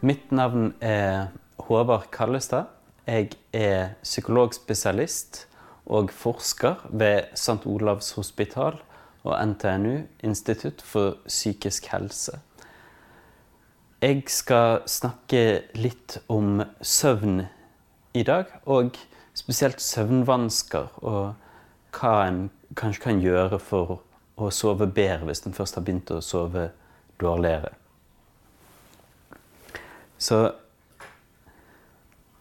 Mitt navn er Håvard Kallestad. Jeg er psykologspesialist og forsker ved St. Olavs hospital og NTNU, Institutt for psykisk helse. Jeg skal snakke litt om søvn i dag, og spesielt søvnvansker. Og hva en kanskje kan gjøre for å sove bedre hvis en først har begynt å sove dårligere. Så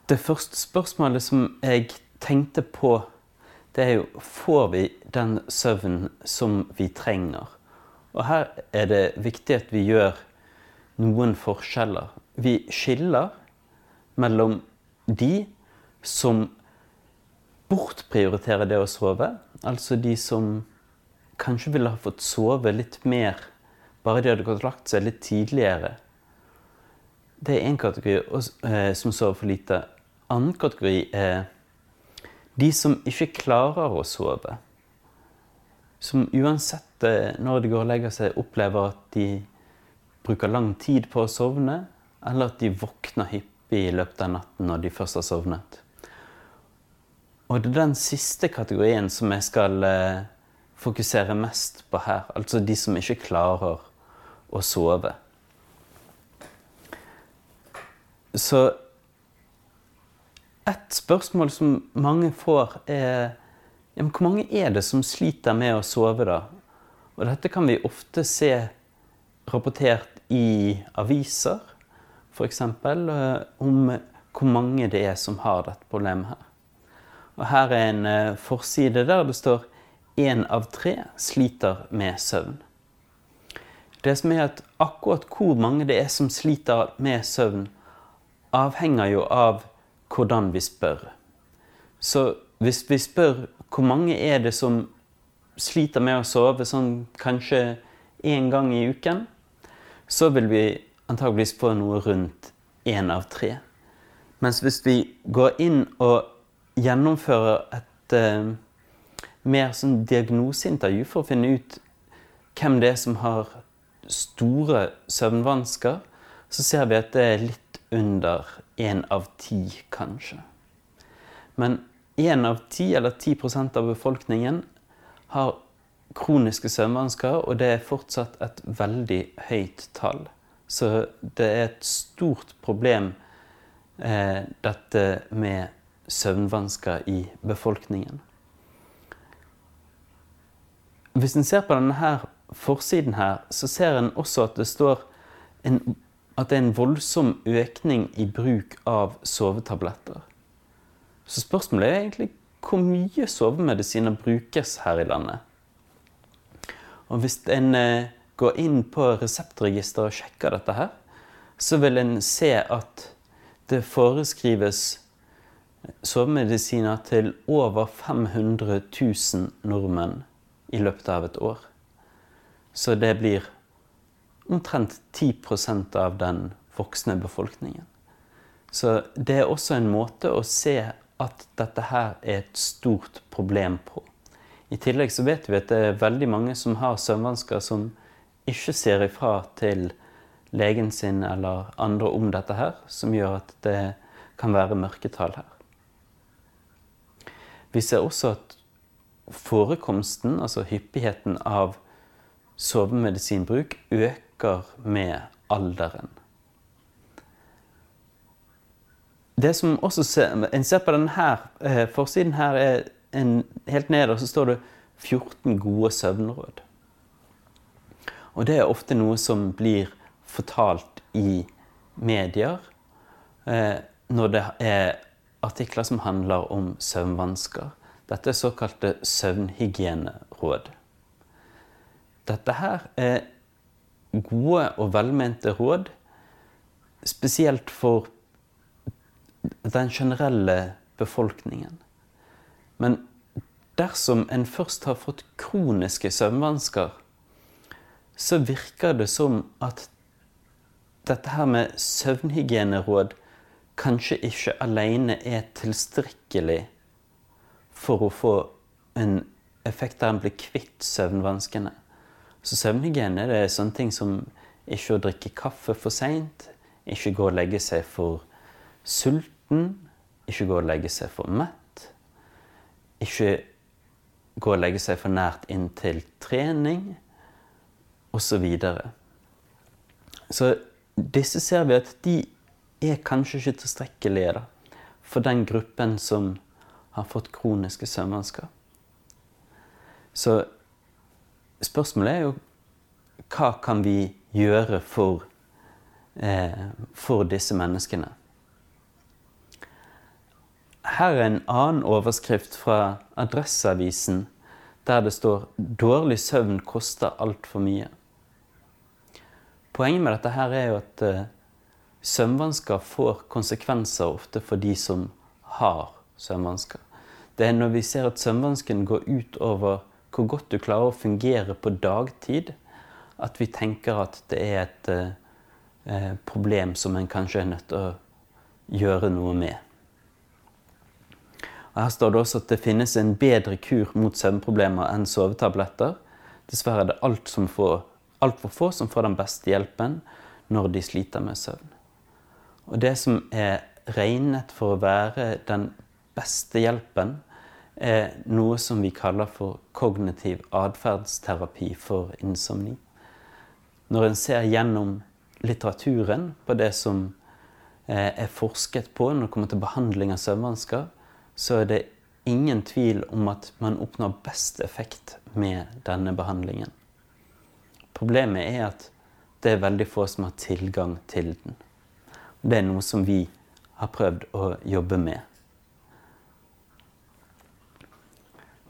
det første spørsmålet som jeg tenkte på, det er jo Får vi den søvnen som vi trenger? Og her er det viktig at vi gjør noen forskjeller. Vi skiller mellom de som bortprioriterer det å sove, altså de som kanskje ville ha fått sove litt mer bare de hadde gått lagt seg litt tidligere det er én kategori eh, som sover for lite. Annen kategori er de som ikke klarer å sove. Som uansett eh, når de går og legger seg, opplever at de bruker lang tid på å sovne, eller at de våkner hyppig i løpet av natten når de først har sovnet. Og det er den siste kategorien som jeg skal eh, fokusere mest på her. Altså de som ikke klarer å sove. Så et spørsmål som mange får, er ja, Hvor mange er det som sliter med å sove, da? Og dette kan vi ofte se rapportert i aviser, f.eks. Eh, om hvor mange det er som har dette problemet her. Og her er en eh, forside der det står én av tre sliter med søvn. Det som er at akkurat hvor mange det er som sliter med søvn, avhenger jo av hvordan vi spør. Så hvis vi spør hvor mange er det som sliter med å sove sånn kanskje én gang i uken, så vil vi antageligvis få noe rundt én av tre. Mens hvis vi går inn og gjennomfører et uh, mer sånn diagnoseintervju for å finne ut hvem det er som har store søvnvansker, så ser vi at det er litt under én av ti, kanskje. Men én av ti, eller 10% av befolkningen, har kroniske søvnvansker, og det er fortsatt et veldig høyt tall. Så det er et stort problem, eh, dette med søvnvansker i befolkningen. Hvis en ser på denne forsiden her, så ser en også at det står en at det er en voldsom økning i bruk av sovetabletter. Så spørsmålet er egentlig hvor mye sovemedisiner brukes her i landet. Og hvis en eh, går inn på reseptregisteret og sjekker dette her, så vil en se at det foreskrives sovemedisiner til over 500 000 nordmenn i løpet av et år. Så det blir omtrent 10 av den voksne befolkningen. Så det er også en måte å se at dette her er et stort problem på. I tillegg så vet vi at det er veldig mange som har søvnvansker som ikke ser ifra til legen sin eller andre om dette her, som gjør at det kan være mørketall her. Vi ser også at forekomsten, altså hyppigheten av sovemedisinbruk, øker øker med alderen. Det som også ser, En ser på denne her, forsiden her, er en, helt nederst så står det 14 gode søvnråd. Og det er ofte noe som blir fortalt i medier eh, når det er artikler som handler om søvnvansker. Dette er såkalte søvnhygieneråd. Dette her er gode og velmente råd, spesielt for den generelle befolkningen. Men dersom en først har fått kroniske søvnvansker, så virker det som at dette her med søvnhygieneråd kanskje ikke alene er tilstrekkelig for å få en effekt der en blir kvitt søvnvanskene. Så søvnhygiene det er sånne ting som ikke å drikke kaffe for seint, ikke gå og legge seg for sulten, ikke gå og legge seg for mett, ikke gå og legge seg for nært inntil trening, osv. Så, så disse ser vi at de er kanskje ikke tilstrekkelige da, for den gruppen som har fått kroniske søvnvansker. Så spørsmålet er jo hva kan vi gjøre for, eh, for disse menneskene? Her er en annen overskrift fra Adresseavisen der det står 'Dårlig søvn koster altfor mye'. Poenget med dette her er jo at eh, søvnvansker får konsekvenser ofte for de som har søvnvansker. Det er når vi ser at søvnvansken går ut over hvor godt du klarer å fungere på dagtid, at vi tenker at det er et uh, problem som en kanskje er nødt til å gjøre noe med. Og her står det også at det finnes en bedre kur mot søvnproblemer enn sovetabletter. Dessverre er det altfor alt få som får den beste hjelpen når de sliter med søvn. Og det som er regnet for å være den beste hjelpen, er noe som vi kaller for kognitiv atferdsterapi for insomni. Når en ser gjennom litteraturen på det som eh, er forsket på når det kommer til behandling av søvnvansker, så er det ingen tvil om at man oppnår best effekt med denne behandlingen. Problemet er at det er veldig få som har tilgang til den. Det er noe som vi har prøvd å jobbe med.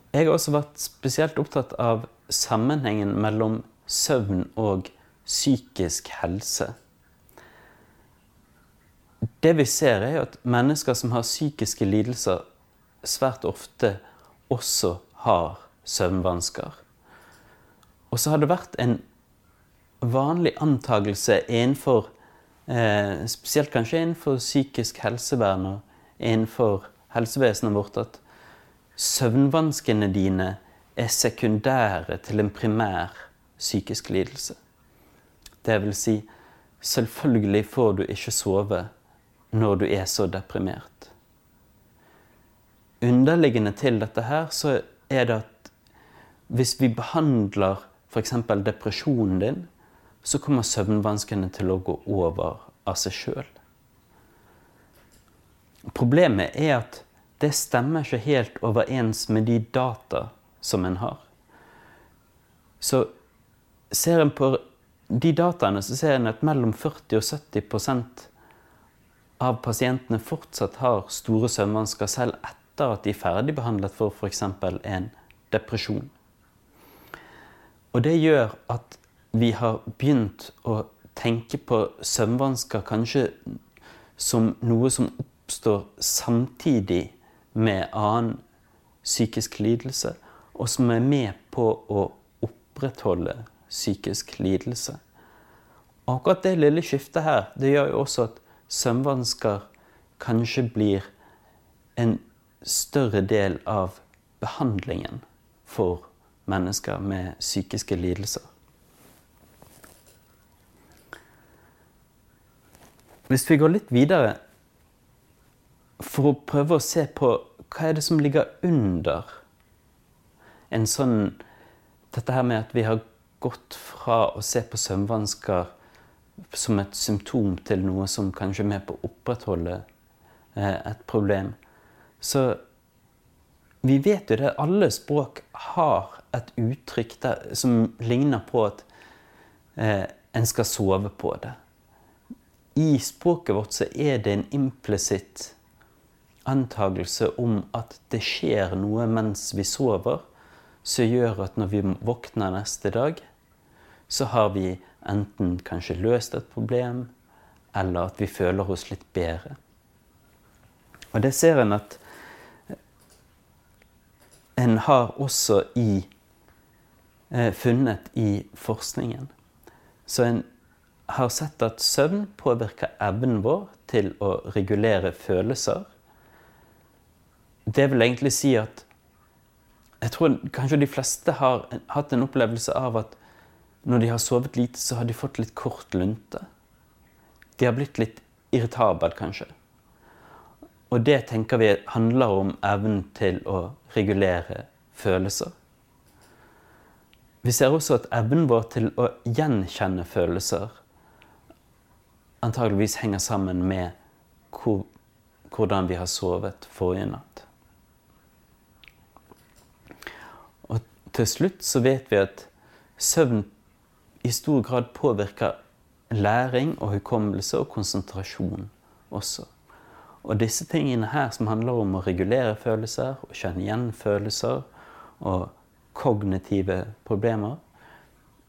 Jeg har også vært spesielt opptatt av sammenhengen mellom søvn og psykisk helse. Det vi ser, er at mennesker som har psykiske lidelser, svært ofte også har søvnvansker. Og så har det vært en vanlig antagelse innenfor eh, Spesielt kanskje innenfor psykisk helsevern og innenfor helsevesenet vårt, at søvnvanskene dine er sekundære til en primær psykisk lidelse. Det vil si, selvfølgelig får du ikke sove når du er så deprimert. Underliggende til dette her så er det at hvis vi behandler f.eks. depresjonen din, så kommer søvnvanskene til å gå over av seg sjøl. Problemet er at det stemmer ikke helt overens med de data som en har. Så ser en på de dataene, så ser en at mellom 40 og 70% av pasientene fortsatt har store søvnvansker selv etter at de er ferdigbehandlet for f.eks. en depresjon. Og det gjør at vi har begynt å tenke på søvnvansker kanskje som noe som oppstår samtidig med annen psykisk lidelse, og som er med på å opprettholde psykisk lidelse. Akkurat det lille skiftet her, det gjør jo også at søvnvansker kanskje blir en større del av behandlingen for mennesker med psykiske lidelser. Hvis vi går litt videre for å prøve å se på hva er det som ligger under en sånn Dette her med at vi har gått fra å se på søvnvansker som et symptom til noe som kanskje er med på å opprettholde eh, et problem. Så vi vet jo det. Alle språk har et uttrykk der, som ligner på at eh, en skal sove på det i språket vårt så er det en implisitt antagelse om at det skjer noe mens vi sover, som gjør at når vi våkner neste dag, så har vi enten kanskje løst et problem, eller at vi føler oss litt bedre. Og det ser en at en har også i, eh, funnet i forskningen. Så en har sett at søvn påvirker evnen vår til å regulere følelser. Det vil egentlig si at jeg tror kanskje de fleste har hatt en opplevelse av at når de har sovet lite, så har de fått litt kort lunte. de har blitt litt irritabel, kanskje. Og det tenker vi handler om evnen til å regulere følelser. Vi ser også at evnen vår til å gjenkjenne følelser antageligvis henger sammen med hvor, hvordan vi har sovet forrige natt. Og til slutt så vet vi at søvn i stor grad påvirker læring og hukommelse og konsentrasjon også. Og disse tingene her som handler om å regulere følelser, og kjenne igjen følelser og kognitive problemer,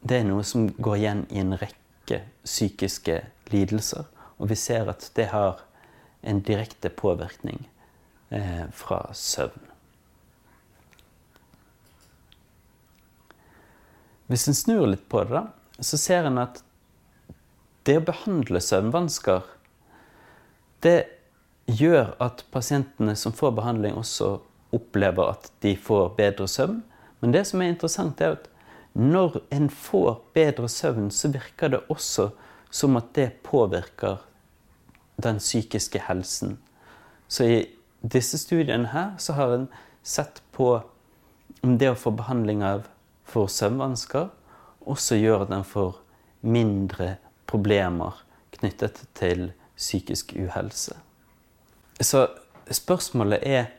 det er noe som går igjen i en rekke psykiske lidelser. Og vi ser at det har en direkte påvirkning eh, fra søvn. Hvis en snur litt på det, da, så ser en at det å behandle søvnvansker, det gjør at pasientene som får behandling, også opplever at de får bedre søvn. Men det som er interessant, er at når en får bedre søvn, så virker det også som at det påvirker den psykiske helsen. Så i disse studiene her så har en sett på om det å få behandling av for søvnvansker også gjør at en får mindre problemer knyttet til psykisk uhelse. Så spørsmålet er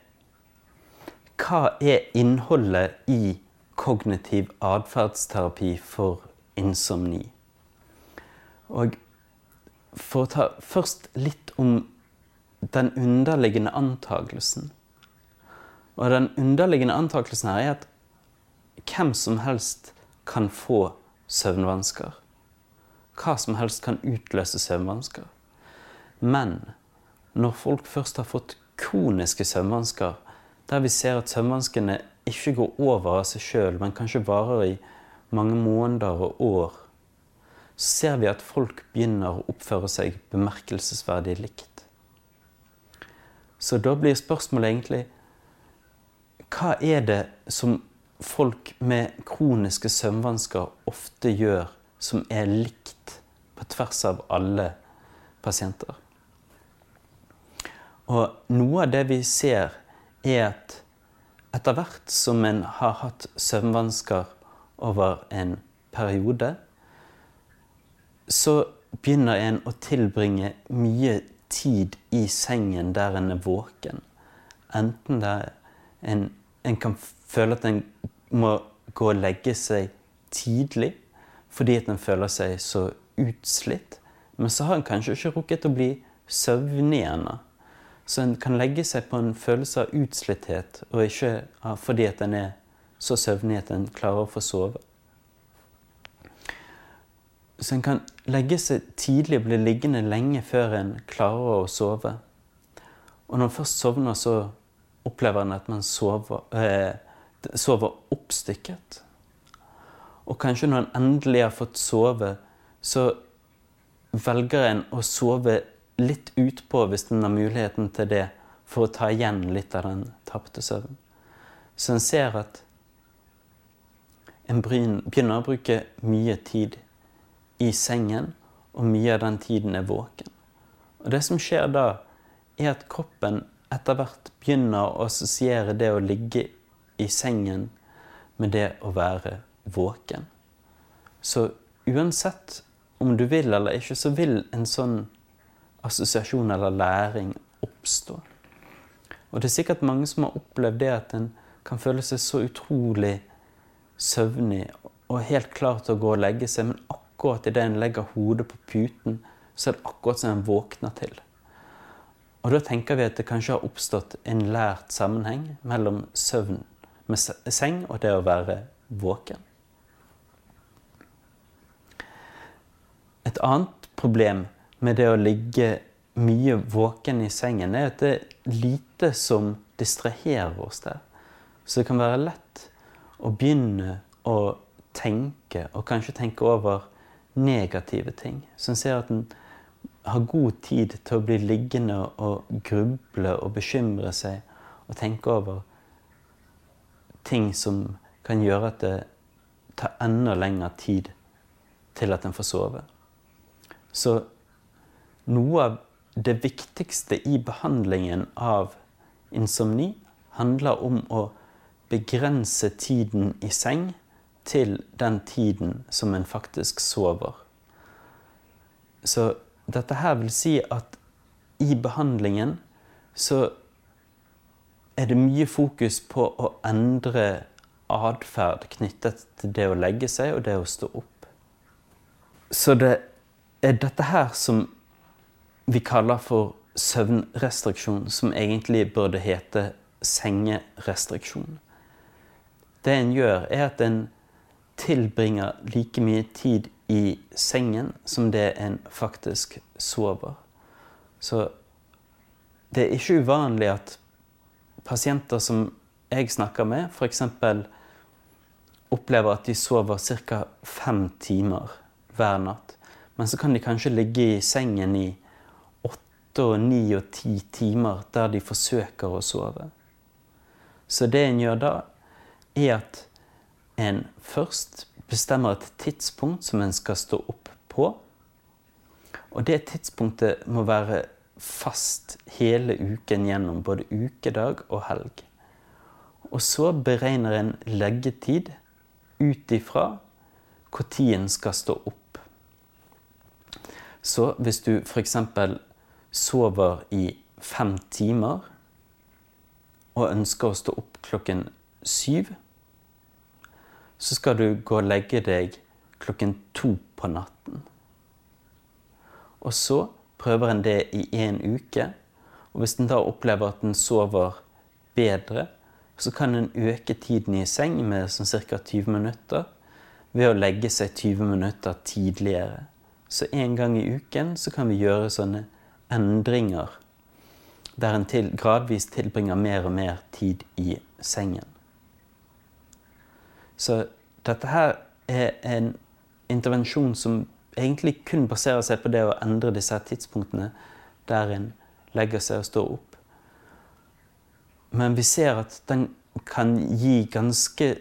hva er innholdet i kognitiv atferdsterapi for insomni? Og for å ta først litt om den underliggende antakelsen. Og den underliggende antakelsen her er at hvem som helst kan få søvnvansker. Hva som helst kan utløse søvnvansker. Men når folk først har fått kroniske søvnvansker, der vi ser at søvnvanskene ikke går over av seg sjøl, men kanskje varer i mange måneder og år, så ser vi at folk begynner å oppføre seg bemerkelsesverdig likt. Så da blir spørsmålet egentlig hva er det som folk med kroniske søvnvansker ofte gjør som er likt på tvers av alle pasienter? Og noe av det vi ser, er at etter hvert som en har hatt søvnvansker over en periode, så begynner en å tilbringe mye tid i sengen der en er våken. Enten der en, en kan føle at en må gå og legge seg tidlig fordi at en føler seg så utslitt. Men så har en kanskje ikke rukket å bli søvnig ennå. Så en kan legge seg på en følelse av utslitthet, og ikke fordi at en er så søvnig at en klarer å få sove. Så en kan legge seg tidlig og bli liggende lenge før en klarer å sove. Og når en først sovner, så opplever en at man sover, eh, sover oppstykket. Og kanskje når en endelig har fått sove, så velger en å sove litt utpå hvis en har muligheten til det, for å ta igjen litt av den tapte søvnen. Så en ser at en begynner å bruke mye tid i sengen, og mye av den tiden er våken. Og det som skjer da, er at kroppen etter hvert begynner å assosiere det å ligge i sengen med det å være våken. Så uansett om du vil eller ikke, så vil en sånn assosiasjon eller læring oppstå. Og det er sikkert mange som har opplevd det at en kan føle seg så utrolig søvnig og helt klar til å gå og legge seg, men akkurat idet en legger hodet på puten, så er det akkurat som en våkner til. Og da tenker vi at det kanskje har oppstått en lært sammenheng mellom søvn med seng og det å være våken. Et annet problem med det å ligge mye våken i sengen, er at det er lite som distraherer oss der. Så det kan være lett å begynne å tenke, og kanskje tenke over negative ting. Som ser at en har god tid til å bli liggende og gruble og bekymre seg og tenke over ting som kan gjøre at det tar enda lengre tid til at en får sove. Så noe av det viktigste i behandlingen av insomni handler om å begrense tiden i seng til den tiden som en faktisk sover. Så dette her vil si at i behandlingen så er det mye fokus på å endre atferd knyttet til det å legge seg og det å stå opp. Så det er dette her som vi kaller for søvnrestriksjon, som egentlig burde hete sengerestriksjon. Det en gjør, er at en tilbringer like mye tid i sengen som det en faktisk sover. Så det er ikke uvanlig at pasienter som jeg snakker med, f.eks. opplever at de sover ca. fem timer hver natt. Men så kan de kanskje ligge i sengen i åtte og ni og ti timer der de forsøker å sove. Så det en gjør da, er at en først bestemmer et tidspunkt som en skal stå opp på. Og det tidspunktet må være fast hele uken gjennom, både ukedag og helg. Og så beregner en leggetid ut ifra når en skal stå opp. Så hvis du f.eks. sover i fem timer og ønsker å stå opp klokken syv, så skal du gå og legge deg klokken to på natten. Og så prøver en det i én uke. Og hvis en da opplever at en sover bedre, så kan en øke tiden i seng med sånn ca. 20 minutter ved å legge seg 20 minutter tidligere. Så en gang i uken så kan vi gjøre sånne endringer der en til, gradvis tilbringer mer og mer tid i sengen. Så dette her er en intervensjon som egentlig kun baserer seg på det å endre disse tidspunktene der en legger seg og står opp. Men vi ser at den kan gi ganske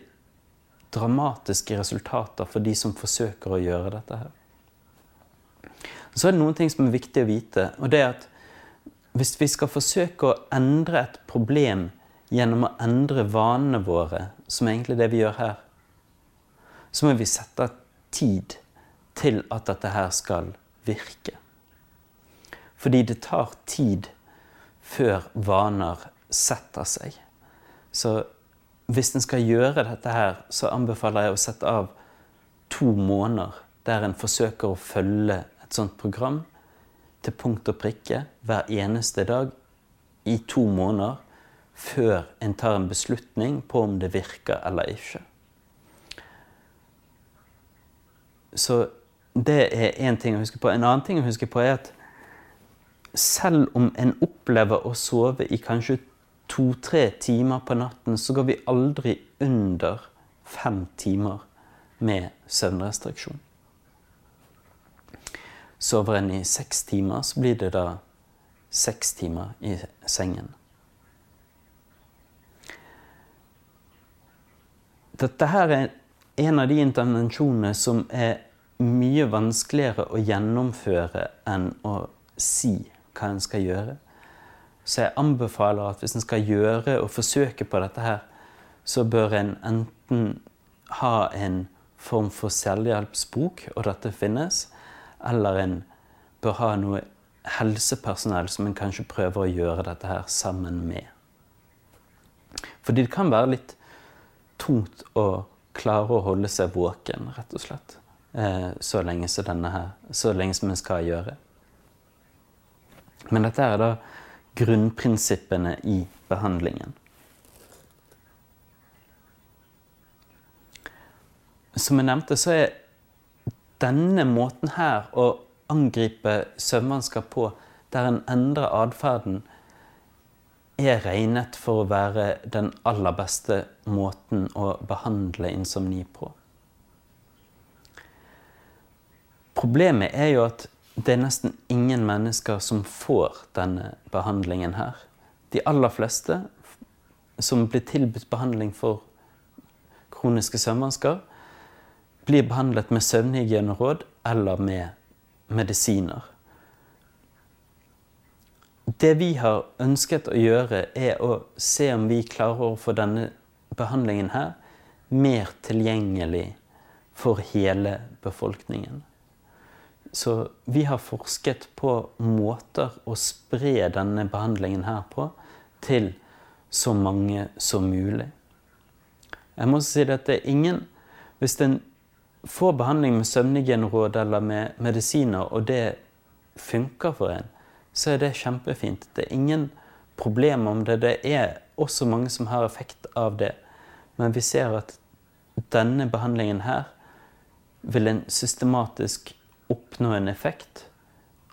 dramatiske resultater for de som forsøker å gjøre dette her. Så er det noen ting som er viktig å vite. og det er at Hvis vi skal forsøke å endre et problem gjennom å endre vanene våre, som er egentlig det vi gjør her, så må vi sette tid til at dette her skal virke. Fordi det tar tid før vaner setter seg. Så hvis en skal gjøre dette her, så anbefaler jeg å sette av to måneder der en forsøker å følge et sånt program til punkt og prikke hver eneste dag i to måneder før en tar en beslutning på om det virker eller ikke. Så det er én ting å huske på. En annen ting å huske på er at selv om en opplever å sove i kanskje to-tre timer på natten, så går vi aldri under fem timer med søvnrestriksjon. Sover en i seks timer, så blir det da seks timer i sengen. Dette her er en av de intervensjonene som er mye vanskeligere å gjennomføre enn å si hva en skal gjøre. Så jeg anbefaler at hvis en skal gjøre og forsøke på dette her, så bør en enten ha en form for selvhjelpsbok, og dette finnes, eller en bør ha noe helsepersonell som en kanskje prøver å gjøre dette her sammen med. Fordi det kan være litt tungt å klare å holde seg våken, rett og slett. Eh, så lenge som denne her, så lenge som vi skal gjøre. Men dette er da grunnprinsippene i behandlingen. Som jeg nevnte, så er denne måten her å angripe søvnvansker på, der en endrer atferden, er regnet for å være den aller beste måten å behandle insomni på. Problemet er jo at det er nesten ingen mennesker som får denne behandlingen her. De aller fleste som blir tilbudt behandling for kroniske søvnvansker, blir behandlet med søvnhygieneråd eller med medisiner. det vi har ønsket å gjøre, er å se om vi klarer å få denne behandlingen her mer tilgjengelig for hele befolkningen. Så vi har forsket på måter å spre denne behandlingen her på til så mange som mulig. Jeg må si at det er ingen Hvis en får behandling med søvnhygieneråd eller med medisiner, og det funker for en, så er det kjempefint. Det er ingen problem om det. Det er også mange som har effekt av det. Men vi ser at denne behandlingen her vil en systematisk oppnå en effekt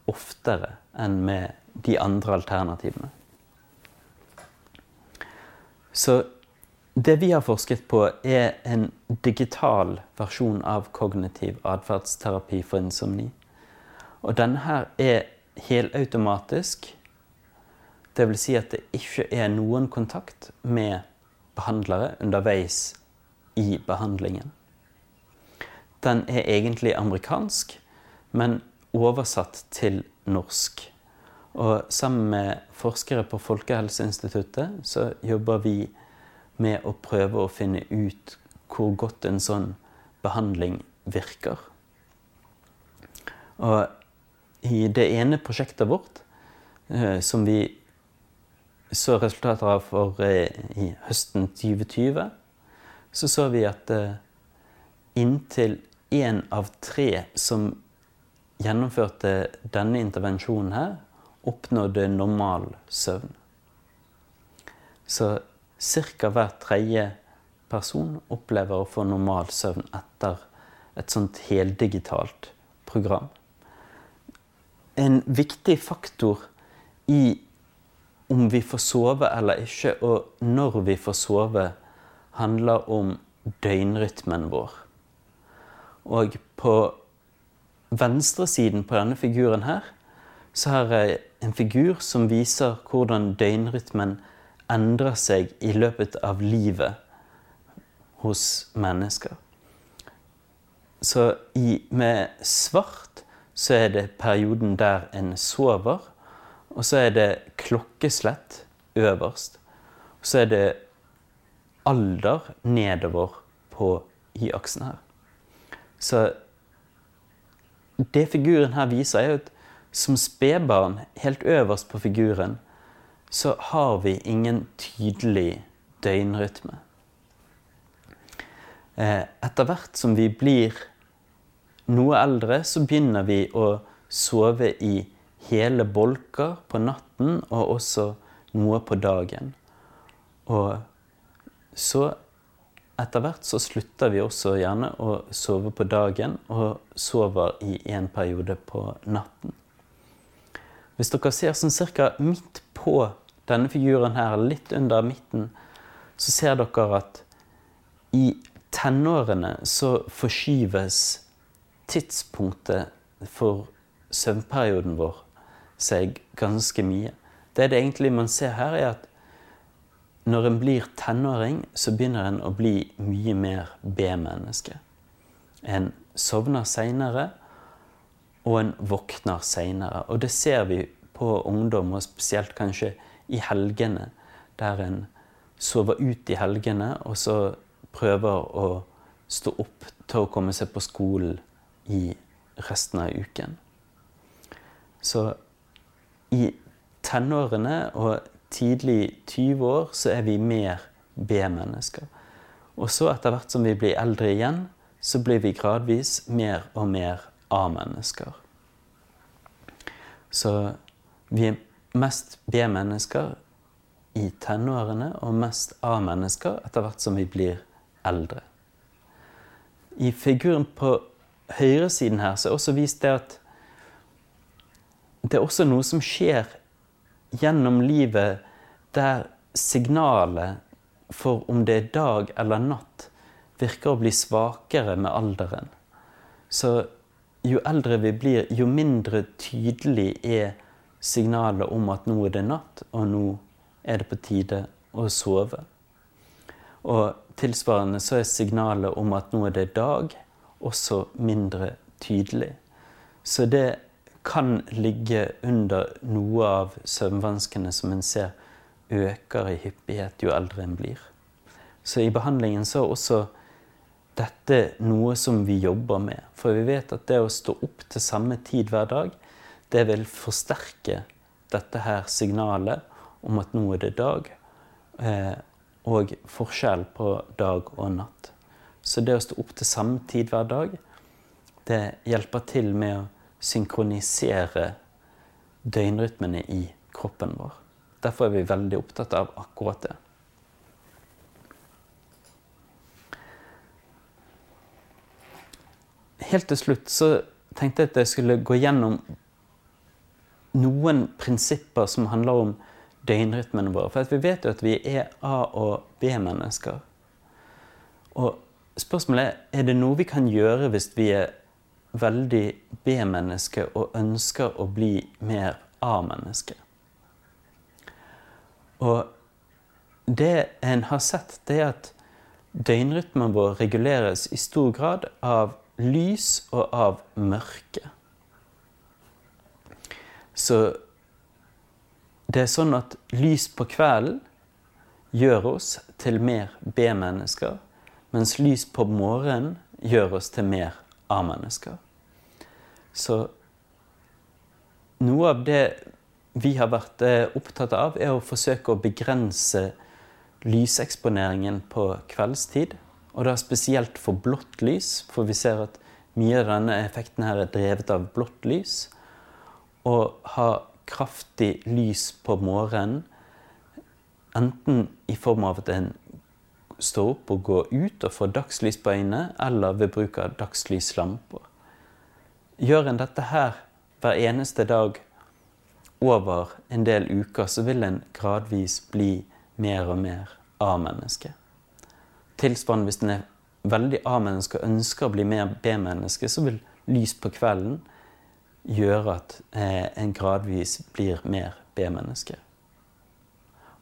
oftere enn med de andre alternativene. Så det vi har forsket på, er en digital versjon av kognitiv atferdsterapi for insomni. Og denne her er helautomatisk. Vil si at det ikke er noen kontakt med behandlere underveis i behandlingen. Den er egentlig amerikansk, men oversatt til norsk. Og sammen med forskere på Folkehelseinstituttet så jobber vi med å prøve å finne ut hvor godt en sånn behandling virker. Og i det ene prosjektet vårt, eh, som vi så resultater av for eh, i høsten 2020, så så vi at eh, inntil én av tre som gjennomførte denne intervensjonen her, oppnådde normal søvn. Så ca. hver tredje person opplever å få normal søvn etter et sånt heldigitalt program. En viktig faktor i om vi får sove eller ikke, og når vi får sove, handler om døgnrytmen vår. Og på venstresiden på denne figuren her, så har jeg en figur som viser hvordan døgnrytmen endrer seg i løpet av livet hos mennesker. Så i, med svart så er det perioden der en sover. Og så er det klokkeslett øverst. Og så er det alder nedover på y-aksen her. Så det figuren her viser, er at som spedbarn, helt øverst på figuren, så har vi ingen tydelig døgnrytme. Eh, etter hvert som vi blir noe eldre, så begynner vi å sove i hele bolker på natten, og også noe på dagen. Og så etter hvert så slutter vi også gjerne å sove på dagen, og sover i en periode på natten. Hvis dere ser sånn cirka midt på denne figuren her, litt under midten, så ser dere at i tenårene så forskyves tidspunktet for søvnperioden vår seg ganske mye. Det det egentlig man ser her, er at når en blir tenåring, så begynner en å bli mye mer B-menneske. En sovner seinere, og en våkner seinere. Og det ser vi på ungdom, og spesielt kanskje i helgene, der en sover ut i helgene, og så prøver å stå opp til å komme seg på skolen i resten av uken. Så i tenårene og tidlig 20 år så er vi mer B-mennesker. Og så etter hvert som vi blir eldre igjen, så blir vi gradvis mer og mer A-mennesker. Så vi er mest B-mennesker i tenårene og mest A-mennesker etter hvert som vi blir eldre. I figuren på høyresiden her så er også vist det at det er også noe som skjer gjennom livet der signalet for om det er dag eller natt, virker å bli svakere med alderen. Så jo eldre vi blir, jo mindre tydelig er signalet om at nå er det natt, og nå er det på tide å sove. Og tilsvarende så er signalet om at nå er det dag, også mindre tydelig. Så det kan ligge under noe av søvnvanskene som en ser øker i hyppighet jo eldre en blir. Så i behandlingen så er også dette noe som vi jobber med. For vi vet at det å stå opp til samme tid hver dag, det vil forsterke dette her signalet om at nå er det dag, eh, og forskjell på dag og natt. Så det å stå opp til samme tid hver dag, det hjelper til med å synkronisere døgnrytmene i kroppen vår. Derfor er vi veldig opptatt av akkurat det. Helt til slutt så tenkte jeg at jeg skulle gå gjennom noen prinsipper som handler om døgnrytmene våre. For vi vet jo at vi er A- og B-mennesker. Og spørsmålet er er det noe vi kan gjøre hvis vi er veldig B-menneske og ønsker å bli mer A-menneske. Og det en har sett, det er at døgnrytmen vår reguleres i stor grad av lys og av mørke. Så det er sånn at lys på kvelden gjør oss til mer B-mennesker, mens lys på morgenen gjør oss til mer A-mennesker. Så noe av det vi har vært eh, opptatt av, er å forsøke å begrense lyseksponeringen på kveldstid. Og da spesielt for blått lys, for vi ser at mye av denne effekten her er drevet av blått lys. Og ha kraftig lys på morgenen, enten i form av at en står opp og går ut og får dagslys på øynene, eller ved bruk av dagslyslamper. Gjør en dette her hver eneste dag over en del uker, så vil en gradvis bli mer og mer A-menneske. Tilsvarende hvis en er veldig A-menneske og ønsker å bli mer B-menneske, så vil lys på kvelden gjøre at eh, en gradvis blir mer B-menneske.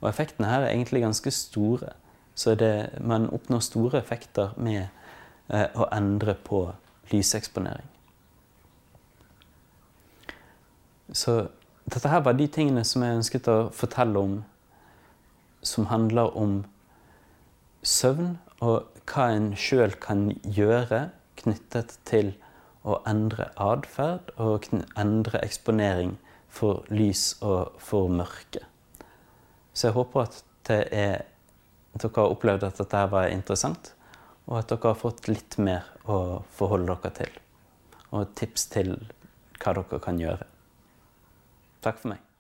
Og effektene her er egentlig ganske store. Så det, man oppnår store effekter med eh, å endre på lyseksponering. Så dette her var de tingene som jeg ønsket å fortelle om, som handler om søvn, og hva en sjøl kan gjøre knyttet til å endre atferd og endre eksponering for lys og for mørke. Så jeg håper at er, dere har opplevd at dette var interessant, og at dere har fått litt mer å forholde dere til. Og tips til hva dere kan gjøre. Takk for meg.